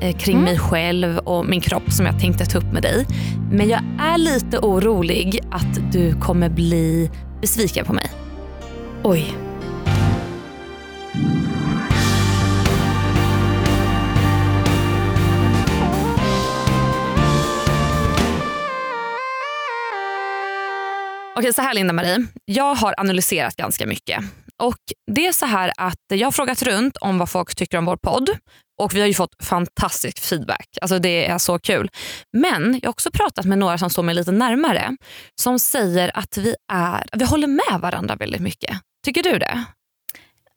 eh, kring mig själv och min kropp som jag tänkte ta upp med dig. Men jag är lite orolig att du kommer bli besviken på mig. Oj. Okej, så här Linda Marie. Jag har analyserat ganska mycket. Och Det är så här att jag har frågat runt om vad folk tycker om vår podd och vi har ju fått fantastisk feedback. Alltså Det är så kul. Men jag har också pratat med några som står mig lite närmare som säger att vi, är, vi håller med varandra väldigt mycket. Tycker du det?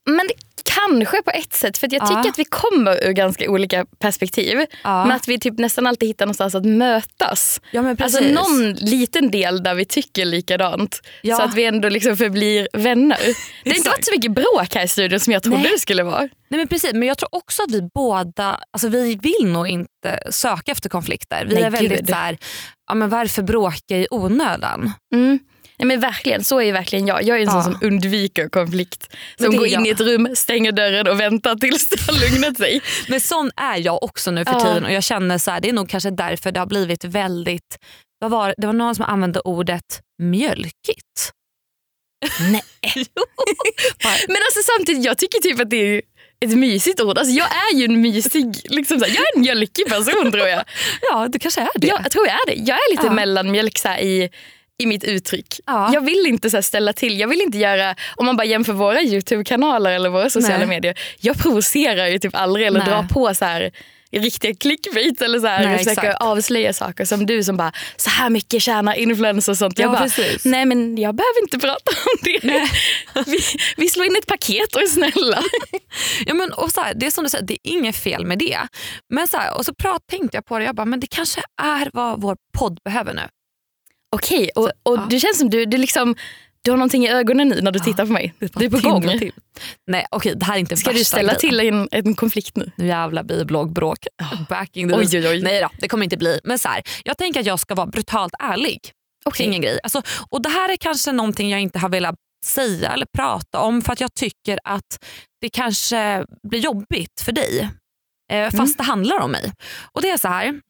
Men det, kanske på ett sätt. För jag tycker Ja. att vi kommer ur ganska olika perspektiv. Ja. Men att vi typ nästan alltid hittar någonstans att mötas. Ja, men Alltså precis. någon liten del där vi tycker likadant. Ja. Så att vi ändå liksom förblir vänner. Det har inte varit så mycket bråk här i studion som jag trodde Nej. det skulle vara. Nej, men precis. Men jag tror också att vi båda, alltså vi vill nog inte söka efter konflikter. Vi Nej, är väldigt gud. så här, ja, men varför bråka i onödan? Mm. Nej, men verkligen, så är ju verkligen jag. Jag är en Ja. sån som undviker konflikt. Som går in i jag. ett rum, stänger dörren och väntar tills det har lugnat sig. Men sån är jag också nu för tiden och jag känner så här, det är nog kanske därför det har blivit väldigt, vad var, det var någon som använde ordet mjölkigt. Nej. Men alltså samtidigt, jag tycker typ att det är ett mysigt ord. Alltså jag är ju en mysig, liksom så jag är en mjölkig person tror jag. ja, du kanske är det. Jag tror jag är det. Jag är lite Ja. mellanmjölk så i, i mitt uttryck. Ja. Jag vill inte så ställa till. Jag vill inte göra, om man bara jämför våra Youtube-kanaler eller våra sociala Nej. medier. Jag provocerar ju typ aldrig eller Nej. drar på så här riktiga clickbait eller så här, Nej, och försöker exakt. avslöja saker som du som bara så här mycket tjänar influencers och sånt. Jag Ja, bara, precis. nej men jag behöver inte prata om det. Vi, vi slår in ett paket och är snälla. Ja, men, och så här, det är som du säger, det är inget fel med det. Men så här, och så prat, tänkte jag på det, jag bara, men det kanske är vad vår podd behöver nu. Okej, och, och ja. det känns som du, du, liksom, du har någonting i ögonen nu när du tittar på mig. Du är på gång. Till. Nej okej, det här är inte Ska du ställa till en, en konflikt nu? Nu jävla biblogbråk. Back in the Oj, oj, oj. Nej då, det kommer inte bli. Men så här, jag tänker att jag ska vara brutalt ärlig kring en grej. Alltså, och det här är kanske någonting jag inte har velat säga eller prata om för att jag tycker att det kanske blir jobbigt för dig. Eh, fast det handlar om mig. Och det är så här.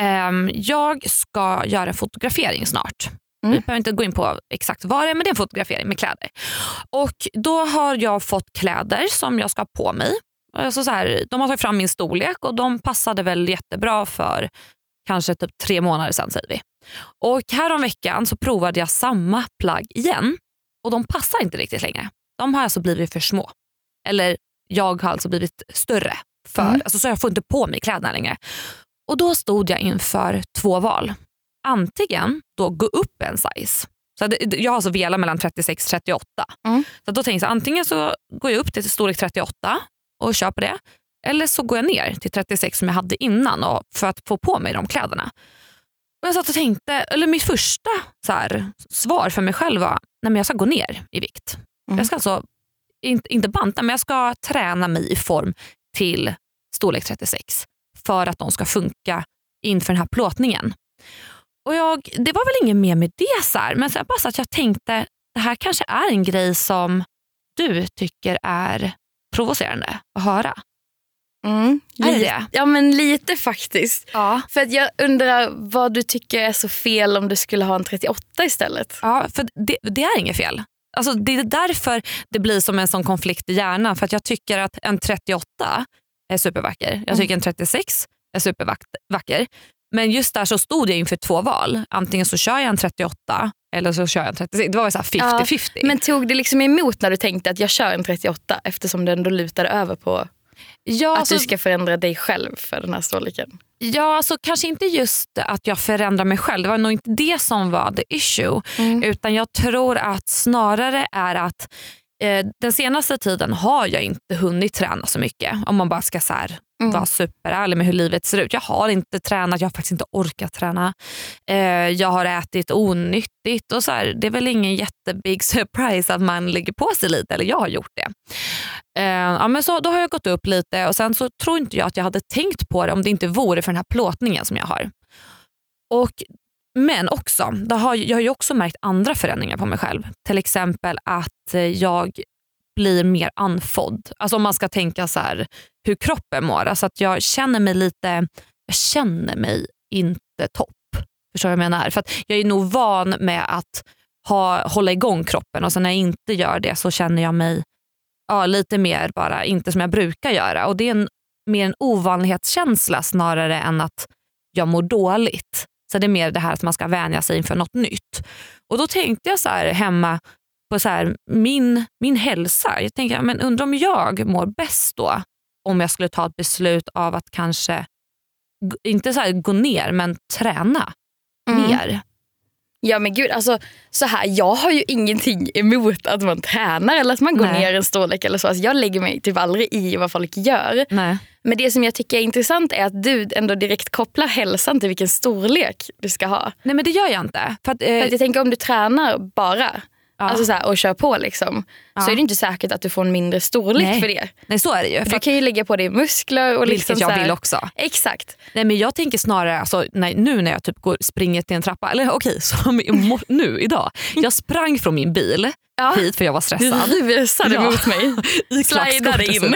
Ehm, jag ska göra en fotografering snart. Mm. Vi behöver inte gå in på exakt vad det är men det är en fotografering med kläder. Och Då har jag fått kläder som jag ska ha på mig. Alltså så här, de har tagit fram min storlek och de passade väl jättebra för kanske typ tre månader sedan säger vi. Och häromveckan så provade jag samma plagg igen och de passar inte riktigt längre. De har alltså blivit för små. Eller jag har alltså blivit större. För, Mm. alltså, så jag får inte på mig kläderna längre. Och Då stod jag inför två val. Antingen då gå upp en size. Så jag har alltså velat mellan 36 och 38. Mm. Så då tänkte jag antingen så går jag upp till storlek 38 och på det. Eller så går jag ner till 36 som jag hade innan och för att få på mig de kläderna. Och jag satt och tänkte, eller mitt första så här, svar för mig själv var nej men jag ska gå ner i vikt. Mm. Jag ska alltså inte, inte banta men jag ska träna mig i form till storlek 36 för att de ska funka inför den här plåtningen. Och jag, det var väl inget mer med det, så här, men så här, bara så att jag tänkte det här kanske är en grej som du tycker är provocerande att höra. Mm. Är det det? ja men lite faktiskt. Ja. För att jag undrar vad du tycker är så fel om du skulle ha en 38 istället. Ja, för det, det är inget fel. Alltså, det är därför det blir som en sån konflikt i hjärnan. För att jag tycker att en 38 är supervacker. Jag tycker en 36 är supervacker. Men just där så stod jag inför två val. Antingen så kör jag en 38 eller så kör jag en 36. Det var ju så här 50-50. Men tog det liksom emot när du tänkte att jag kör en 38 eftersom du ändå lutade över på ja, att alltså, du ska förändra dig själv för den här storleken? ja, alltså, kanske inte just att jag förändrar mig själv. Det var nog inte det som var the issue. Mm. Utan jag tror att snarare är att eh, den senaste tiden har jag inte hunnit träna så mycket. Om man bara ska så här, Mm. vara superärlig med hur livet ser ut. Jag har inte tränat, jag har faktiskt inte orkat träna. Eh, jag har ätit onyttigt. och så här, Det är väl ingen jättebig surprise att man lägger på sig lite, eller jag har gjort det. Eh, ja, men så, då har jag gått upp lite och sen så tror inte jag att jag hade tänkt på det om det inte vore för den här plåtningen som jag har. Och men också, det har, jag har ju också märkt andra förändringar på mig själv. Till exempel att eh, jag blir mer andfådd. Alltså om man ska tänka så här, hur kroppen mår. Alltså att jag känner mig lite, jag känner mig inte topp. Förstår du vad jag menar? För att jag är nog van med att ha, hålla igång kroppen och sen när jag inte gör det så känner jag mig ja, lite mer bara inte som jag brukar göra. Och Det är en, mer en ovanlighetskänsla snarare än att jag mår dåligt. Så det är mer det här att man ska vänja sig inför något nytt. Och Då tänkte jag så hemma på så här, min, min hälsa. Jag tänker, men undrar om jag mår bäst då om jag skulle ta ett beslut av att kanske, inte så gå ner, men träna Mm. mer. Ja men gud, alltså, så här, jag har ju ingenting emot att man tränar eller att man går Nej. ner en storlek eller så. Alltså, jag lägger mig typ aldrig i vad folk gör. Nej. Men det som jag tycker är intressant är att du ändå direkt kopplar hälsan till vilken storlek du ska ha. Nej men det gör jag inte. För att, eh, För att jag tänker om du tränar bara. Alltså så här, och kör på liksom, så är det inte säkert att du får en mindre storlek Nej. för det. Nej så är det ju. För Du kan ju lägga på dig muskler och liksom vilket jag så här, vill också. Exakt. Nej, men jag tänker snarare, alltså, nej, nu när jag typ går, springer till en trappa, eller okej, som i mor- nu idag. Jag sprang från min bil Ja. hit för jag var Du stressad. rusade Ja. mot mig. I Slidade in.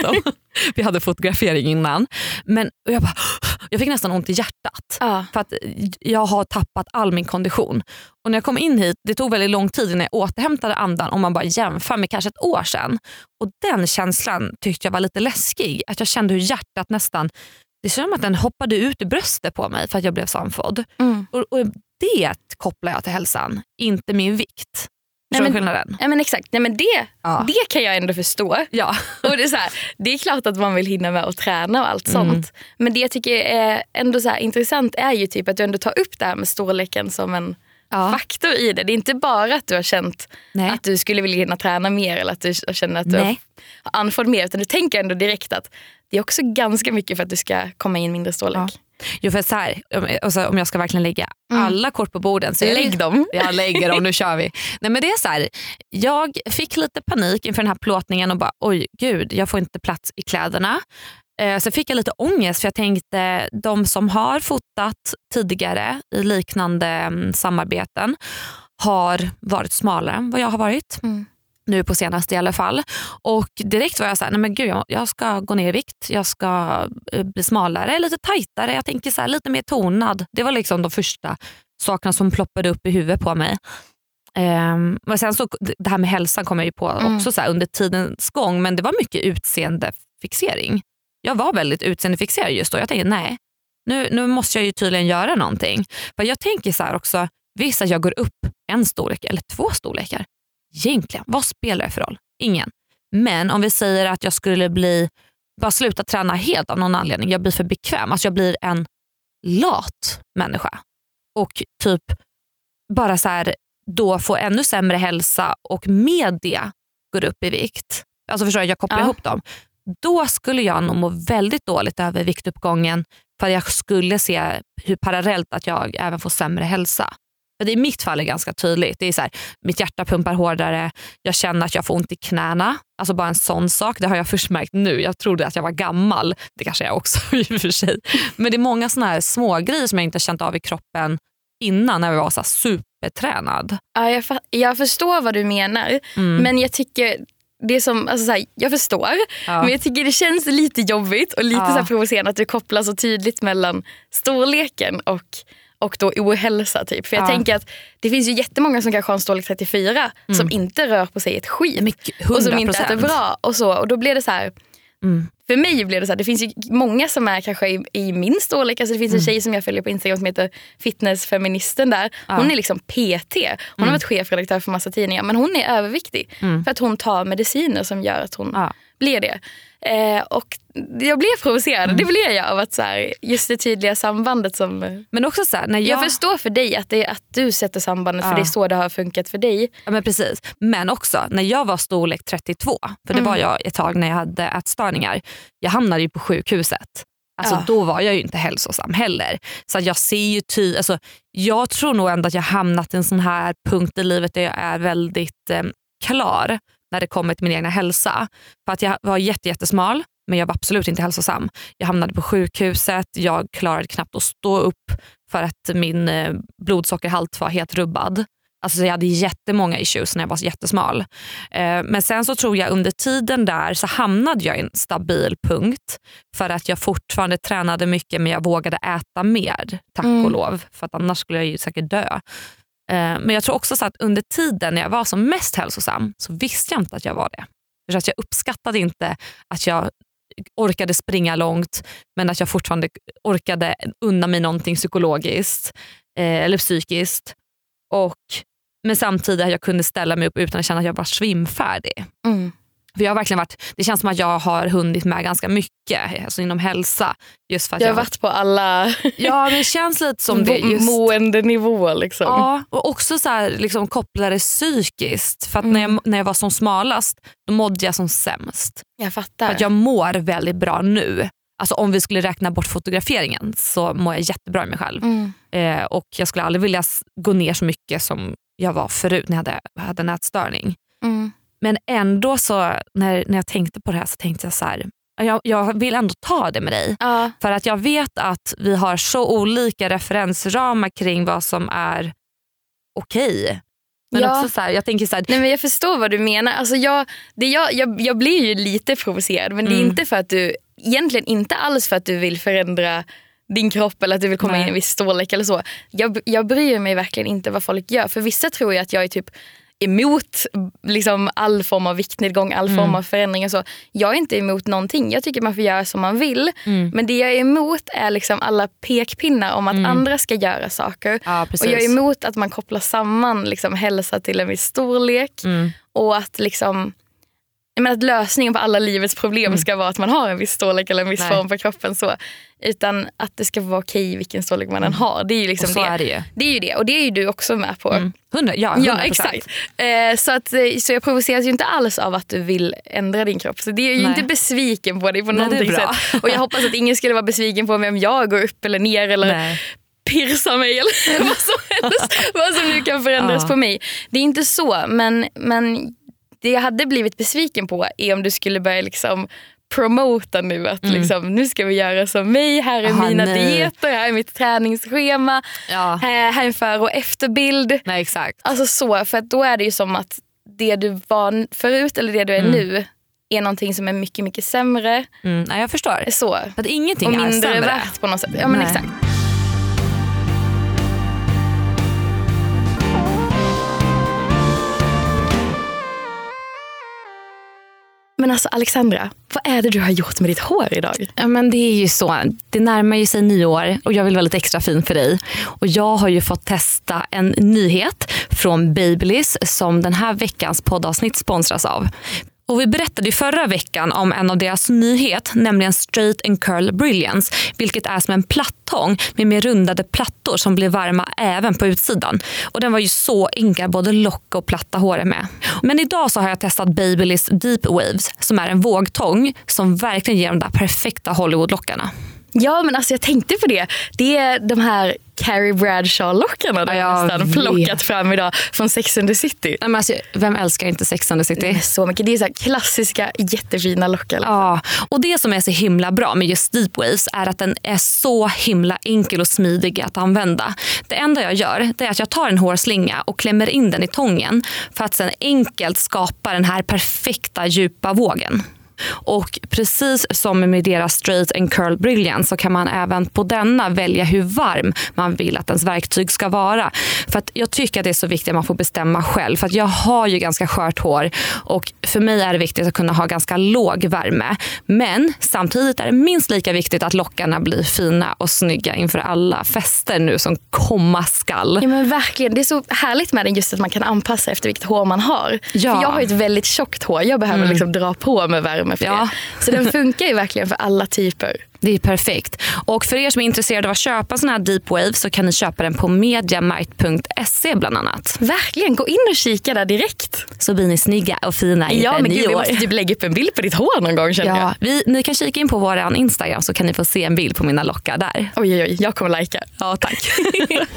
Vi hade fotografering innan. Men jag, bara, jag fick nästan ont i hjärtat. Ja. För att jag har tappat all min kondition. Och när jag kom in hit, det tog väldigt lång tid innan jag återhämtade andan om man bara jämför med kanske ett år sedan. Och den känslan tyckte jag var lite läskig. Att jag kände hur hjärtat nästan, det kändes som att den hoppade ut i bröstet på mig för att jag blev så andfådd. Mm. Och, och det kopplar jag till hälsan, inte min vikt. Nej, men- skillnaden? Ja, men exakt. Nej, men det, Ja. det kan jag ändå förstå. Ja. Och det, är så här, det är klart att man vill hinna med att träna och allt Mm. sånt. Men det jag tycker är ändå så här intressant är ju typ att du ändå tar upp det här med storleken som en Ja. faktor i det. Det är inte bara att du har känt Nej. att du skulle vilja hinna träna mer eller att du känner att du Nej. har andfådd mer. Utan du tänker ändå direkt att det är också ganska mycket för att du ska komma i en mindre storlek. Ja. Jo, för så här, om, alltså, om jag ska verkligen lägga alla kort på borden så Lägg dem. Jag lägger dem, nu kör vi. Nej, men det är så här, jag fick lite panik inför den här plåtningen och bara oj gud, jag får inte plats i kläderna. Eh, så fick jag lite ångest för jag tänkte de som har fotat tidigare i liknande mm, samarbeten har varit smalare än vad jag har varit. Mm. Nu på senaste i alla fall. Och direkt var jag så här, nej men gud jag, ska gå ner i vikt, jag ska eh, bli smalare, lite tajtare, jag tänker så här, lite mer tonad. Det var liksom de första sakerna som ploppade upp i huvudet på mig. Um, men sen så, det här med hälsan kom jag ju på Mm. också så här, under tidens gång men det var mycket utseendefixering. Jag var väldigt utseendefixerad just då. Jag tänkte nej, nu, nu måste jag ju tydligen göra någonting. För Jag tänker så också, visst att jag går upp en storlek eller två storlekar. Egentligen, vad spelar det för roll? Ingen. Men om vi säger att jag skulle bli, bara sluta träna helt av någon anledning. Jag blir för bekväm. Alltså jag blir en lat människa. Och typ bara så här, då få ännu sämre hälsa och med det går upp i vikt. Alltså förstår du, jag kopplar Ja. ihop dem. Då skulle jag nog må väldigt dåligt över viktuppgången för jag skulle se hur parallellt att jag även får sämre hälsa. För det I mitt fall är ganska tydligt. Det är så här, mitt hjärta pumpar hårdare, jag känner att jag får ont i knäna. Alltså bara en sån sak. Det har jag först märkt nu. Jag trodde att jag var gammal. Det kanske jag också i och för sig. Men det är många såna här små grejer som jag inte känt av i kroppen innan när jag var så supertränad. Ja, jag, jag förstår vad du menar. Mm. Men jag tycker det som, alltså så här, jag förstår, Ja. men jag tycker det känns lite jobbigt och lite Ja. så provocerande att du kopplar så tydligt mellan storleken och, och då ohälsa. Typ. För jag Ja. tänker att det finns ju jättemånga som kanske har en storlek 34 som inte rör på sig ett skit. Och som inte 100%. äter bra. Och, så, och då blir det så här, Mm. för mig blir det så här, det finns ju många som är kanske i, i min storlek. Alltså det finns en Mm. tjej som jag följer på Instagram som heter Fitnessfeministen där. Hon är liksom PT. Hon Mm. har varit chefredaktör för massa tidningar men hon är överviktig. För att hon tar mediciner som gör att hon Ja. blir det. Eh, och jag blev provocerad, Mm. det blev jag av att så här, just det tydliga sambandet som... Men också så här, när jag... Jag förstår för dig att, det att du sätter sambandet Ja. för det är så det har funkat för dig. Ja, men precis. Men också när jag var storlek 32, för det Mm. var jag ett tag när jag hade ätstörningar. Jag hamnade ju på sjukhuset. Alltså, Ja. Då var jag ju inte hälsosam heller. Så jag ser ju ty alltså, Jag tror nog ändå att jag hamnat i en sån här punkt i livet där jag är väldigt eh, klar när det kommer till min egna hälsa. För att Jag var jätte, jättesmal men jag var absolut inte hälsosam. Jag hamnade på sjukhuset, jag klarade knappt att stå upp för att min eh, blodsockerhalt var helt rubbad. Alltså jag hade jättemånga issues när jag var jättesmal. Eh, men sen så tror jag under tiden där så hamnade jag i en stabil punkt för att jag fortfarande tränade mycket men jag vågade äta mer, tack Mm. och lov. För att annars skulle jag säkert dö. Eh, men jag tror också så att under tiden när jag var som mest hälsosam så visste jag inte att jag var det. För att jag uppskattade inte att jag orkade springa långt men att jag fortfarande orkade unna mig någonting psykologiskt eh, eller psykiskt. Och, men samtidigt att jag kunde ställa mig upp utan att känna att jag var svimfärdig. Mm. För jag har verkligen varit, det känns som att jag har hunnit med ganska mycket alltså inom hälsa. Just för att Jag har jag, varit på alla Ja, men det känns lite som det. Just, måendenivåer. Liksom. Ja, och också så här, liksom, koppla det psykiskt. För att när, jag, när jag var som smalast då mådde jag som sämst. Jag För fattar. att jag mår väldigt bra nu. Alltså om vi skulle räkna bort fotograferingen så mår jag jättebra i mig själv. Mm. Eh, och Jag skulle aldrig vilja gå ner så mycket som jag var förut när jag hade, hade en ätstörning. Mm. Men ändå så när, när jag tänkte på det här så tänkte jag så här, jag, jag vill ändå ta det med dig. Ja. För att jag vet att vi har så olika referensramar kring vad som är okej. Men Ja. också så här, jag tänker så här, Nej, men jag förstår vad du menar. Alltså jag, det jag, jag, jag blir ju lite provocerad men det är Mm. inte för att du, egentligen inte alls för att du vill förändra din kropp eller att du vill komma Nej. in i en viss storlek eller så. Jag, jag bryr mig verkligen inte vad folk gör. För vissa tror ju att jag är typ emot liksom, all form av viktnedgång, all Mm. form av förändring och så. Jag är inte emot någonting. Jag tycker man får göra som man vill. Mm. Men det jag är emot är liksom alla pekpinnar om att andra ska göra saker. ja. Och jag är emot att man kopplar samman liksom, hälsa till en viss storlek. Mm. Och att liksom jag menar att lösningen på alla livets problem ska vara att man har en viss storlek eller en viss Mm. Nej. form på kroppen. Så. Utan att det ska vara okej vilken storlek man än har. Det är ju liksom Mm. och så det. är det ju. Det är ju det och det är ju du också med på. Mm. 100, ja, 100%. Ja exakt. Eh, så, att, eh, så jag provoceras ju inte alls av att du vill ändra din kropp. Så det är ju Nej. inte besviken på dig på Nej, någonting bra. sätt. Och jag hoppas att ingen skulle vara besviken på mig om jag går upp eller ner eller Nej. pirsa mig eller vad som helst. vad som nu kan förändras Ja. på mig. Det är inte så men, men det jag hade blivit besviken på är om du skulle börja liksom promota nu att liksom, nu ska vi göra som mig, här är Mm. Aha, mina nej. dieter, här är mitt träningsschema, Ja. här, här är en före och efterbild. Nej exakt. Alltså så, för att då är det ju som att det du var förut eller det du är Mm. nu är någonting som är mycket, mycket sämre. Mm, nej, jag förstår. Så. För att ingenting Och är mindre sämre. värt på något sätt. Ja men Nej. exakt. Men alltså Alexandra, vad är det du har gjort med ditt hår idag? Ja, men det är ju så. Det närmar ju sig nyår och jag vill vara lite extra fin för dig. Och jag har ju fått testa en nyhet från Babyliss som den här veckans poddavsnitt sponsras av. Och vi berättade förra veckan om en av deras nyhet, nämligen Straight and Curl Brilliance, vilket är som en plattång med mer rundade plattor som blir varma även på utsidan. Och den var ju så enkel, både locka och platta håret med. Men idag så har jag testat Babyliss Deep Waves som är en vågtång som verkligen ger de där perfekta Hollywood-lockarna. Ja men alltså jag tänkte på det. Det är de här Carrie Bradshaw-lockarna du Ja, nästan plockat fram idag från Sex and the City. Nej, men alltså, vem älskar inte Sex and the City? är så mycket. Det är så klassiska jättefina lockar. liksom. Ja, och det som är så himla bra med just Deep Waves är att den är så himla enkel och smidig att använda. Det enda jag gör är att jag tar en hårslinga och klämmer in den i tången för att sen enkelt skapa den här perfekta djupa vågen. Och precis som med deras straight and curl brilliance så kan man även på denna välja hur varm man vill att ens verktyg ska vara. För att jag tycker att det är så viktigt att man får bestämma själv. För att jag har ju ganska skört hår och för mig är det viktigt att kunna ha ganska låg värme. Men samtidigt är det minst lika viktigt att lockarna blir fina och snygga inför alla fester nu som komma skall. Ja men verkligen. Det är så härligt med den just att man kan anpassa efter vilket hår man har. Ja. För jag har ett väldigt tjockt hår. Jag behöver liksom dra på med värme med för Ja. det. Så den funkar ju verkligen för alla typer. Det är perfekt. Och för er som är intresserade av att köpa sån här deep wave så kan ni köpa den på mediamite.se bland annat. Verkligen, gå in och kika där direkt. Så blir ni snygga och fina inför Ja men gud, vi nyår. måste typ lägga upp en bild på ditt hår någon gång känner jag. Ja, vi, ni kan kika in på vår Instagram så kan ni få se en bild på mina lockar där. Oj, oj, oj, jag kommer lajka. Ja, tack.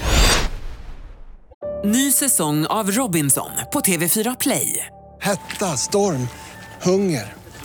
Ny säsong av Robinson på TV4 Play. Hetta, storm, hunger.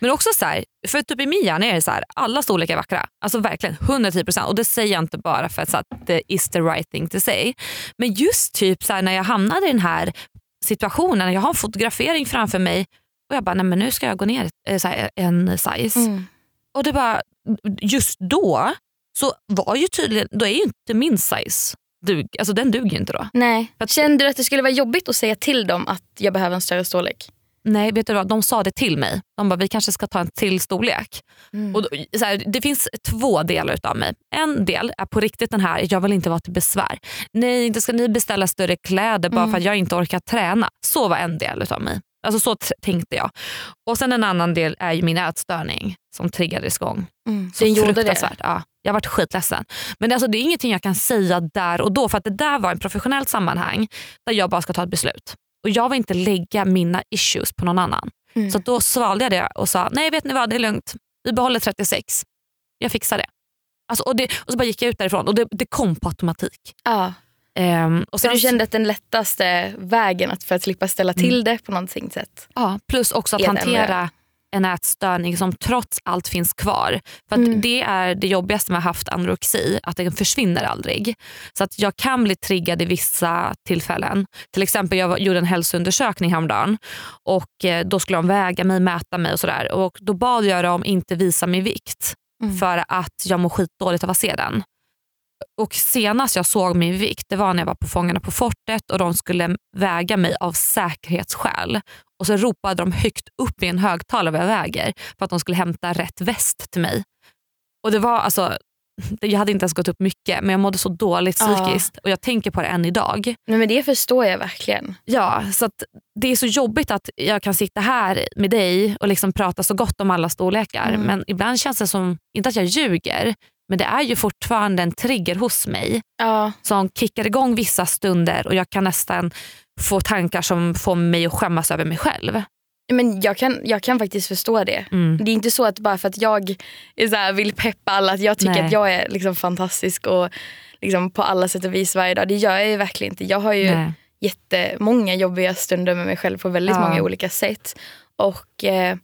Men också så här, för typ i min hjärna är det så här, alla storlekar är vackra. Alltså verkligen 110% och det säger jag inte bara för att, så att det is the right thing to say. Men just typ så här, när jag hamnade i den här situationen, jag har en fotografering framför mig och jag bara, nej men nu ska jag gå ner eh, så här, en size. Mm. Och det bara, just då så var ju tydligen, då är ju inte min size dug, alltså den duger ju inte då. Nej. Att- Kände du att det skulle vara jobbigt att säga till dem att jag behöver en större storlek? Nej, vet du vad? De sa det till mig. De bara, vi kanske ska ta en till storlek. Och då, så här, det finns två delar utav mig. En del är på riktigt den här, jag vill inte vara till besvär. Nej, inte ska ni beställa större kläder bara för att jag inte orkar träna. Så var en del utav mig. Alltså så tänkte jag. Och sen en annan del är ju min ätstörning som triggades igång. Mm. Så Den gjorde det? Ja, jag varit skitledsen. Men alltså, det är ingenting jag kan säga där och då för att det där var ett professionellt sammanhang där jag bara ska ta ett beslut. Och Jag vill inte lägga mina issues på någon annan. Mm. Så då svalde jag det och sa, nej vet ni vad, det är lugnt. Vi behåller 36. Jag fixar det. Alltså, och, det och så bara gick jag ut därifrån och det, det kom på automatik. Ja. Ehm, och sen, du kände att den lättaste vägen att för att slippa ställa till det på någonting sätt? ja, plus också att hantera en ätstörning som trots allt finns kvar. För Mm. Det är det jobbigaste med att ha haft anorexi, att den försvinner aldrig. Så att jag kan bli triggad i vissa tillfällen. Till exempel jag gjorde en hälsoundersökning häromdagen och eh, då skulle de väga mig, mäta mig och sådär. Och Då bad jag dem inte visa min vikt Mm. för att jag mår skitdåligt av att se den. Och Senast jag såg min vikt det var när jag var på Fångarna på fortet och de skulle väga mig av säkerhetsskäl. Och så ropade de högt upp i en högtalare vad jag väger för att de skulle hämta rätt väst till mig. Och det var alltså, Jag hade inte ens gått upp mycket men jag mådde så dåligt Ja. psykiskt och jag tänker på det än idag. Nej, men det förstår jag verkligen. Ja, så det är så jobbigt att jag kan sitta här med dig och liksom prata så gott om alla storlekar. Mm. Men ibland känns det som, inte att jag ljuger, men det är ju fortfarande en trigger hos mig Ja. som kickar igång vissa stunder och jag kan nästan få tankar som får mig att skämmas över mig själv. Men jag, kan, jag kan faktiskt förstå det. Mm. Det är inte så att bara för att jag är så här, vill peppa alla att jag tycker Nej. att jag är liksom fantastisk och liksom på alla sätt och vis varje dag. Det gör jag ju verkligen inte. Jag har ju Nej. jättemånga jobbiga stunder med mig själv på väldigt Ja. många olika sätt. Och, eh,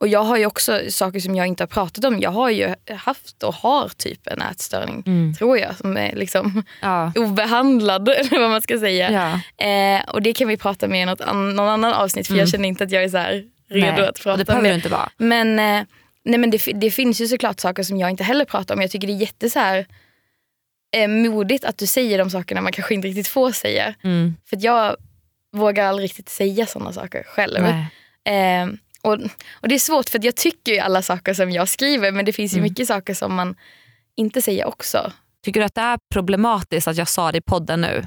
och jag har ju också saker som jag inte har pratat om. Jag har ju haft och har typ en ätstörning, Mm. tror jag, som är liksom Ja. obehandlad eller vad man ska säga. Ja. Eh, och det kan vi prata med i något an- någon annan avsnitt för jag känner inte att jag är så här redo Mm. Nej. att prata det om behöver det. du inte vara. Men, eh, nej, men det, det finns ju såklart saker som jag inte heller pratar om. Jag tycker det är jätte så här, eh, modigt att du säger de sakerna man kanske inte riktigt får säga. Mm. För jag vågar aldrig riktigt säga sådana saker själv. Och, och Det är svårt för att jag tycker ju alla saker som jag skriver men det finns ju Mm. mycket saker som man inte säger också. Tycker du att det är problematiskt att jag sa det i podden nu?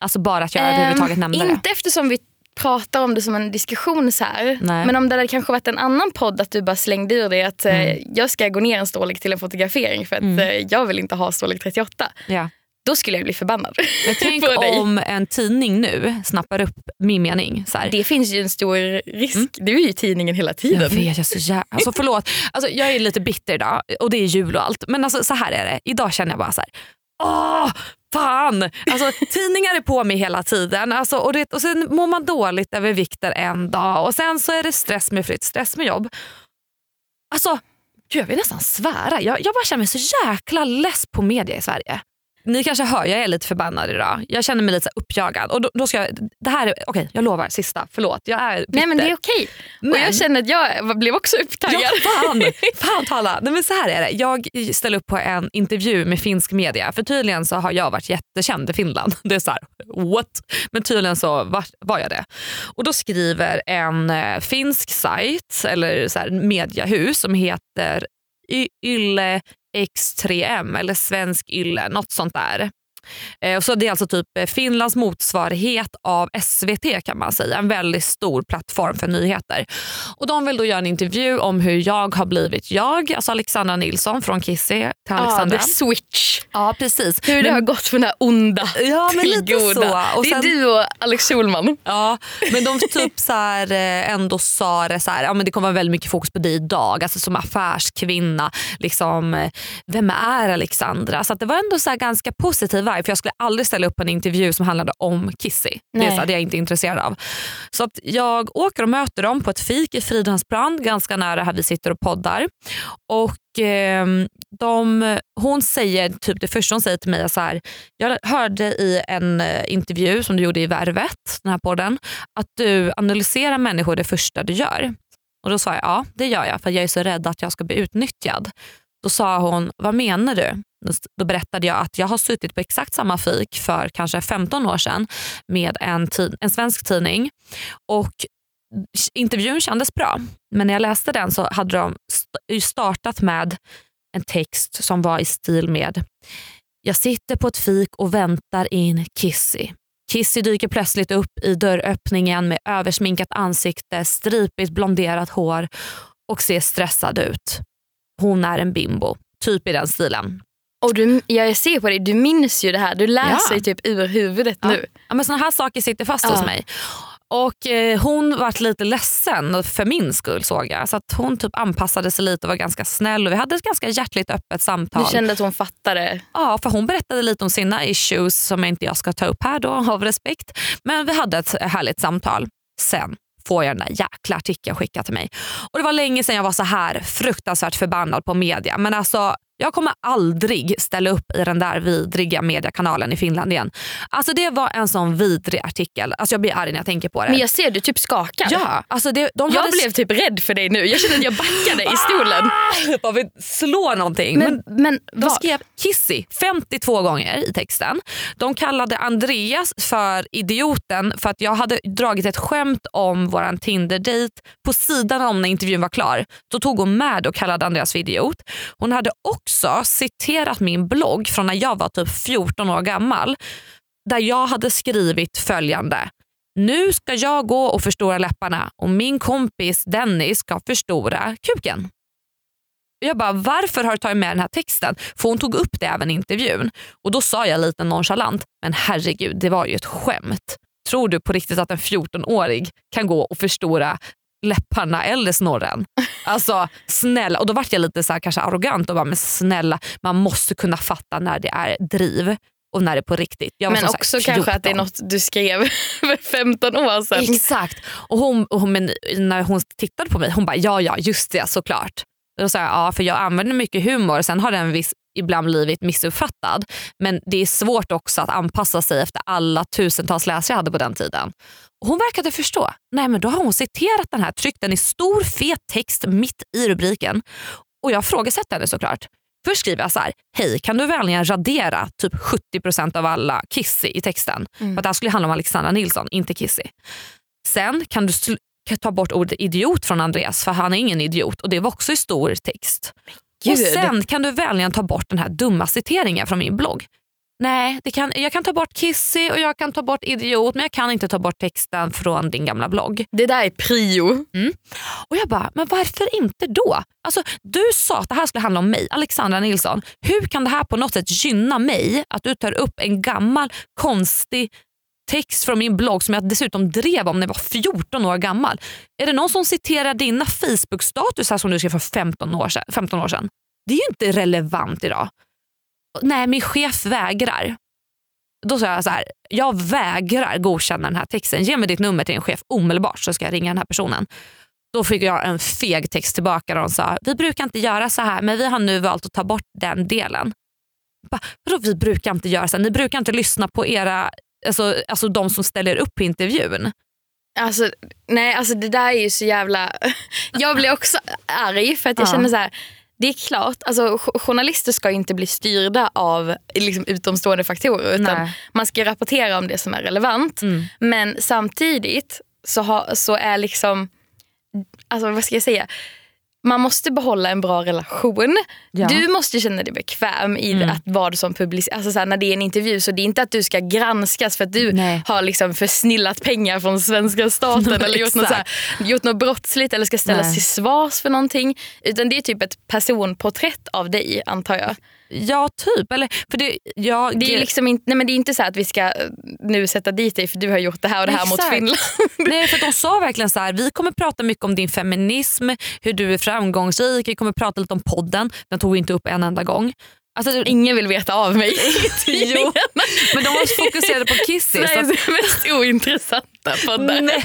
Alltså bara att jag Ehm, överhuvudtaget nämnde det. Inte eftersom vi pratar om det som en diskussion så här. Nej. Men om det hade kanske varit en annan podd att du bara slängde ur dig att eh, Mm. jag ska gå ner en storlek till en fotografering för att Mm. eh, jag vill inte ha storlek 38. Ja. Då skulle jag bli förbannad. Men tänk om en tidning nu snappar upp min mening. Så här. Det finns ju en stor risk. Du är ju tidningen hela tiden. Jag vet, jag är så jävla... Alltså förlåt, alltså, jag är lite bitter idag och det är jul och allt. Men alltså, så här är det, idag känner jag bara så här. Åh, fan! Alltså, tidningar är på mig hela tiden alltså, och, det, och sen mår man dåligt över vikter en dag och sen så är det stress med flytt, stress med jobb. Alltså, gud, jag vill nästan svära. Jag, jag bara känner mig så jäkla less på media i Sverige. Ni kanske hör, jag är lite förbannad idag. Jag känner mig lite uppjagad. Och då, då ska jag, det här är, okej, jag lovar, sista. Förlåt, jag är bitter. Nej men det är okej. Och Men- jag känner att jag blev också upptaggad. Ja, fan! fan tala. Nej, men så här är det. Jag ställer upp på en intervju med finsk media. För tydligen så har jag varit jättekänd i Finland. Det är så här, what? Men tydligen så var, var jag det. Och då skriver en eh, finsk sajt, eller så här, mediahus som heter Yle X3M eller Svensk ylle, något sånt där. Eh, och så det är alltså typ eh, Finlands motsvarighet av SVT kan man säga. En väldigt stor plattform för nyheter. Och De vill då göra en intervju om hur jag har blivit jag, alltså Alexandra Nilsson från Kissy till Ja, Alexandra. the switch. Ja precis. Hur det Men- har gått från det onda Ja, men till lite goda. så. Och det är du och Alex Schulman. Ja, men de typ så här, eh, ändå sa det så här, ja, men det kommer vara väldigt mycket fokus på dig idag, alltså som affärskvinna. Liksom, eh, vem är Alexandra? Så det var ändå så ganska positiv vibe för jag skulle aldrig ställa upp en intervju som handlade om Kissy. Det är, Nej. så här, det är jag inte intresserad av. Så att jag åker och möter dem på ett fik i Fridhemsbrand ganska nära här vi sitter och poddar. Och ehm, de, hon säger, typ det första hon säger till mig är så här, jag hörde i en eh, intervju som du gjorde i Värvet, den här podden, att du analyserar människor det första du gör. Och Då sa jag ja, det gör jag för jag är så rädd att jag ska bli utnyttjad. Då sa hon, vad menar du? Då- berättade jag att jag har suttit på exakt samma fik för kanske 15 år sedan med en, tid, en svensk tidning och intervjun kändes bra. Men när jag läste den så hade de startat med en text som var i stil med Jag sitter på ett fik och väntar in Kissy. Kissy dyker plötsligt upp i dörröppningen med översminkat ansikte, stripigt blonderat hår och ser stressad ut. Hon är en bimbo. Typ i den stilen. Och du, jag ser på dig, du minns ju det här. Du läser Ja. typ ur huvudet Ja. nu. Ja, men såna här saker sitter fast Ja. hos mig. Och eh, Hon vart lite ledsen för min skull såg jag. Så att hon typ anpassade sig lite och var ganska snäll. Och Vi hade ett ganska hjärtligt öppet samtal. Du kände att hon fattade. Ja, för hon berättade lite om sina issues som inte jag ska ta upp här då av respekt. Men vi hade ett härligt samtal. Sen får jag den där jäkla artikeln skickad till mig. Och Det var länge sedan jag var så här fruktansvärt förbannad på media. Men alltså, jag kommer aldrig ställa upp i den där vidriga mediekanalen i Finland igen. Alltså Det var en sån vidrig artikel. Alltså Jag blir arg när jag tänker på det. Men jag ser du typ skakar. Ja, alltså det, de Jag hade blev typ rädd för dig nu. Jag kände att jag backade i stolen. Bara vill slå någonting. Men, Men, men De vad? skrev Kissy 52 gånger i texten. De kallade Andreas för idioten för att jag hade dragit ett skämt om våran Tinder-dejt på sidan om när intervjun var klar. Då tog hon med och kallade Andreas för idiot. Hon hade också citerat min blogg från när jag var typ 14 år gammal där jag hade skrivit följande. Nu ska jag gå och förstora läpparna och min kompis Dennis ska förstora kuken. Jag bara, varför har du tagit med den här texten? För hon tog upp det även i intervjun. Och då sa jag lite nonchalant, men herregud, det var ju ett skämt. Tror du på riktigt att en 14-årig kan gå och förstora läpparna eller snorren? Alltså snälla. Och då vart jag lite så här, kanske arrogant och bara, men snälla, man måste kunna fatta när det är driv och när det är på riktigt. Men också kanske att det är 14. något du skrev för 15 år sedan. Exakt. Och hon, och hon, men när hon tittade på mig, hon bara ja, ja, just det, såklart. Då sa jag ja, för jag använder mycket humor. Sen har den viss, ibland blivit missuppfattad. Men det är svårt också att anpassa sig efter alla tusentals läsare jag hade på den tiden. Och hon verkade förstå. Nej, men Då har hon citerat den här, tryckt den i stor fet text mitt i rubriken. Och jag frågasätter henne såklart. Först skriver jag så här, hej kan du vänligen radera typ 70% av alla Kissy i texten? För att det här skulle handla om Alexandra Nilsson, inte Kissy. Sen kan du ta bort ordet idiot från Andreas för han är ingen idiot och det var också i stor text. Och Gud. sen kan du vänligen ta bort den här dumma citeringen från min blogg. nej, det kan, jag kan ta bort Kissy och jag kan ta bort idiot men jag kan inte ta bort texten från din gamla blogg. Det där är prio. Och jag bara, men varför inte då? Alltså, du sa att det här skulle handla om mig, Alexandra Nilsson. Hur kan det här på något sätt gynna mig? Att du tar upp en gammal konstig text från min blogg som jag dessutom drev om när jag var 14 år gammal. Är det någon som citerar dina Facebook-statusar som du skrev för 15 år, sedan, 15 år sedan? Det är ju inte relevant idag. Nej, min chef vägrar. Då sa jag så här, jag vägrar godkänna den här texten. Ge mig ditt nummer till din chef omedelbart så ska jag ringa den här personen. Då fick jag en feg text tillbaka där de sa, vi brukar inte göra så här men vi har nu valt att ta bort den delen. Vadå vi brukar inte göra så här? Ni brukar inte lyssna på era, alltså, alltså de som ställer upp på intervjun. Alltså, nej, alltså det där är ju så jävla... Jag blir också arg för att jag Ja. känner så här. Det är klart, alltså, jo- journalister ska inte bli styrda av liksom, utomstående faktorer utan Nej. man ska rapportera om det som är relevant. Mm. Men samtidigt så, ha, så är liksom, alltså vad ska jag säga, man måste behålla en bra relation. Ja. Du måste känna dig bekväm i Mm. att vad som publiceras. Alltså så här, när det är en intervju så det är inte att du ska granskas för att du Nej. har liksom försnillat pengar från svenska staten eller gjort något, så här, gjort något brottsligt eller ska ställas Nej. till svars för någonting. Utan det är typ ett personporträtt av dig antar jag. Ja typ. Eller, för det, jag, Det är, liksom inte, nej men det är inte så att vi ska eh, nu sätta dit dig för du har gjort det här och det här mot Exakt. Finland. Nej, för de sa verkligen så här, vi kommer prata mycket om din feminism, hur du är framgångsrik, vi kommer prata lite om podden. Den tog vi inte upp en enda gång. Alltså, Ingen vill veta av mig. Jo, men de var fokuserade på att- Sveriges mest ointressanta poddar. Nej,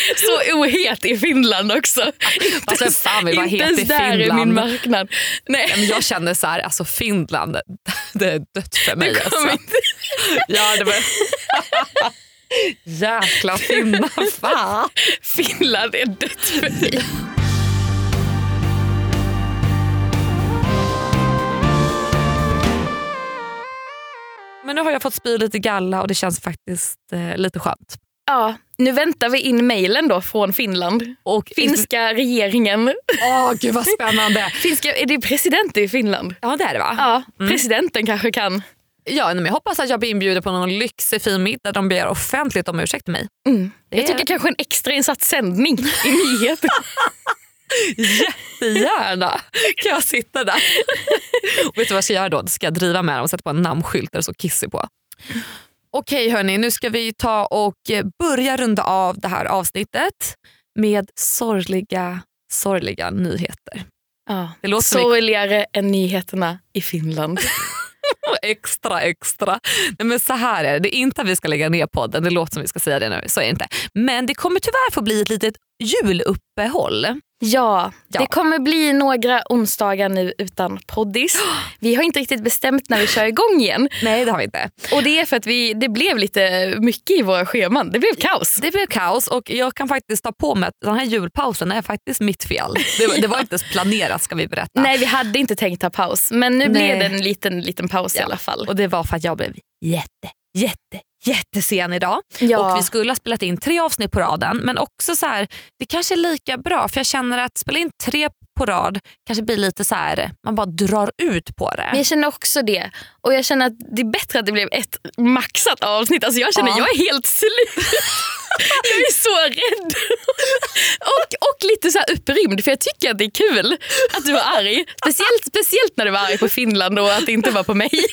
Så ohet i Finland också. Alltså, fan vill vara inte ens i där är Finland. min marknad. Nej. men jag kände så här, alltså Finland, det är dött för mig. Kommer Alltså. inte... Ja, det var... Jäkla finnar, fan. Finland är dött för mig. Men nu har jag fått spy lite galla och det känns faktiskt eh, lite skönt. Ja, nu väntar vi in mejlen då från Finland. Och Finska regeringen. Åh gud vad spännande. Finska, är det president i Finland? Ja det är det va? Ja, presidenten kanske kan. Ja, men jag hoppas att jag blir inbjuden på någon lyxig fin middag de begär offentligt om ursäkt till mig. Jag tycker kanske en extrainsatt sändning i nyheter. Jättegärna kan jag sitta där. och vet du vad jag ska göra då? Ska jag driva med dem och sätta på en namnskylt där det står Kissy på. Okej hörni, nu ska vi ta och eh, börja runda av det här avsnittet med sorgliga, sorgliga nyheter. Ja. Det låter Sorgligare än nyheterna i Finland. extra extra. Nej, men så här är det, det är inte att vi ska lägga ner podden, det låter som vi ska säga det nu, så är det inte. Men det kommer tyvärr få bli ett litet juluppehåll. Ja, Ja. det kommer bli några onsdagar nu utan poddis. Vi har inte riktigt bestämt när vi kör igång igen. Nej det har vi inte. Och det är för att vi, det blev lite mycket i våra scheman. Det blev kaos. Det blev kaos och jag kan faktiskt ta på mig att den här julpausen är faktiskt mitt fel. Det, det var inte ens planerat ska vi berätta. Nej, vi hade inte tänkt ta paus. Men nu Nej. blev det en liten, liten paus i Ja. alla fall. Och det var för att jag blev jätte, jätte, jättesen idag. Ja. Och vi skulle ha spelat in tre avsnitt på raden men också så här, det kanske är lika bra för jag känner att spela in tre på rad kanske blir lite så här, man bara drar ut på det. Men jag känner också det. Och jag känner att det är bättre att det blev ett maxat avsnitt. Alltså jag känner Ja. jag är helt slut. jag är så rädd. och, och lite så här upprymd för jag tycker att det är kul att du var arg. Speciellt, speciellt när du var arg på Finland och att det inte var på mig.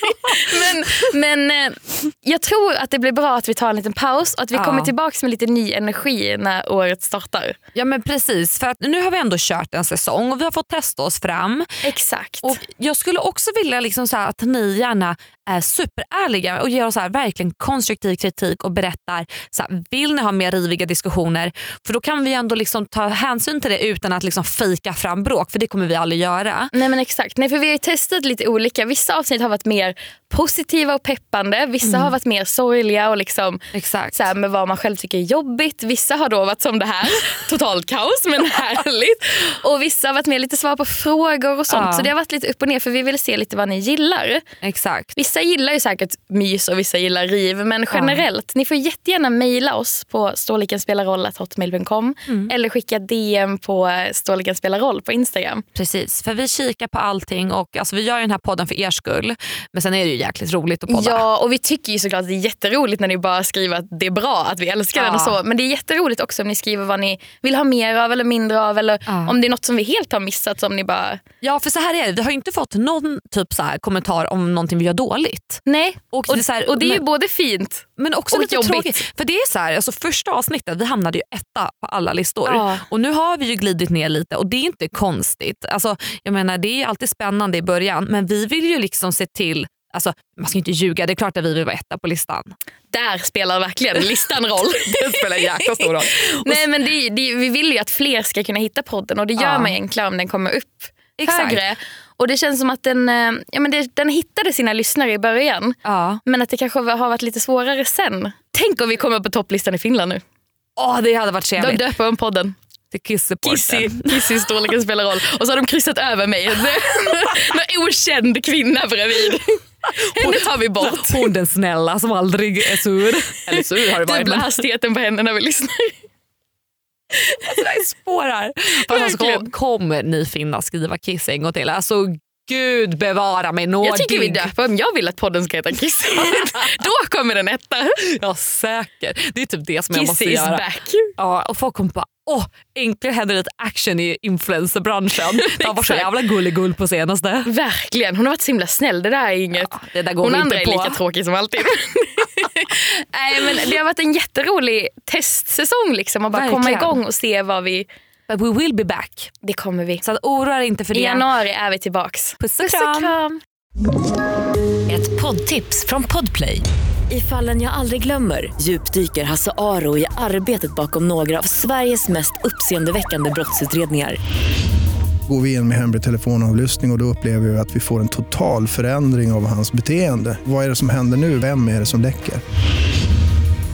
men men eh, jag tror att det blir bra att vi tar en liten paus och att vi Ja. kommer tillbaka med lite ny energi när året startar. Ja men precis, för att nu har vi ändå kört en säsong och vi har fått testa oss fram. Exakt. Och Jag skulle också vilja liksom så att ni gärna är superärliga och ger oss så här verkligen konstruktiv kritik och berättar, så här, vill ni ha mer riviga diskussioner? För då kan vi ändå liksom ta hänsyn till det utan att liksom fejka fram bråk, för det kommer vi aldrig göra. Nej men exakt. Nej, för vi har testat lite olika. Vissa avsnitt har varit mer positiva och peppande. Vissa har varit mer sorgliga och liksom Exakt. så här, med vad man själv tycker är jobbigt. Vissa har då varit som det här, totalt kaos men härligt. Och vissa har varit mer lite svar på frågor och sånt. Ja. Så det har varit lite upp och ner för vi vill se lite vad ni gillar. Exakt. Vissa gillar ju säkert mys och vissa gillar riv. Men generellt, ni får jättegärna mejla oss på storlekenspelarroll.hotmail.com eller skicka DM på Ståliga spelar roll på Instagram. Precis, för vi kikar på allting och alltså, vi gör ju den här podden för er skull. Men sen är det ju jäkligt roligt att podda. Ja, och vi tycker ju såklart att det är jätteroligt när ni bara skriver att det är bra, att vi älskar den och så. Men det är jätteroligt också om ni skriver vad ni vill ha mer av eller mindre av eller Ja. om det är något som vi helt har missat som ni bara, Ja, för så här är det. Vi har ju inte fått någon typ så här kommentar om någonting vi gör dåligt. Nej. Och, Och, det är så här, och det är ju men, både fint men också och lite jobbigt. tråkigt. För det är så här, alltså första avsnittet, vi hamnade ju etta på alla listor. Ja. Och nu har vi ju glidit ner lite och det är inte konstigt. Alltså, jag menar, det är alltid spännande i början men vi vill ju liksom se till Alltså, man ska inte ljuga, det är klart att vi vill vara etta på listan. Där spelar verkligen listan roll. Det spelar jäkla stor roll. Nej, men det, det, vi vill ju att fler ska kunna hitta podden och det gör Ja. man enklare om den kommer upp Exakt. högre. Och det känns som att den, eh, ja, men det, den hittade sina lyssnare i början. Ja. Men att det kanske har varit lite svårare sen. Tänk om vi kommer på topplistan i Finland nu. Åh, det hade varit trevligt. döper de podden. Till. Kissy, Kissy storleken spelar roll. Och så har de kryssat över mig. Någon okänd kvinna bredvid. Henne tar vi bort. Hon den snälla som aldrig är sur. Eller sur har det varit. Dubbla hastigheten på henne när vi lyssnar. Det är spår här. Fast alltså, kom, kommer ni finna skriva Kiss en gång till? Alltså gud bevara mig nådig. Jag tycker vi döper om. Jag vill att podden ska heta Kissy. Då kommer den etta. Ja säkert. Det är typ det som jag måste Kissy is göra. back. Ja, och folk kommer bara åh, äntligen händer lite action i influencerbranschen. Det har varit så jävla gulligull på senaste. Verkligen. Hon har varit så himla snäll. Det där är inget. Ja, det där går Hon andra inte är lika tråkig som alltid. Nej, men det har varit en jätterolig testsäsong liksom, att bara komma Verkligen. igång och se vad vi... But we will be back. Det kommer vi. Så att oroa dig inte för I det. januari är vi tillbaks. Puss och kram. Ett poddtips från Podplay. I fallen jag aldrig glömmer djupdyker Hasse Aro i arbetet bakom några av Sveriges mest uppseendeväckande brottsutredningar. Går vi in med hemlig telefonavlyssning och, och då upplever vi att vi får en total förändring av hans beteende. Vad är det som händer nu? Vem är det som läcker?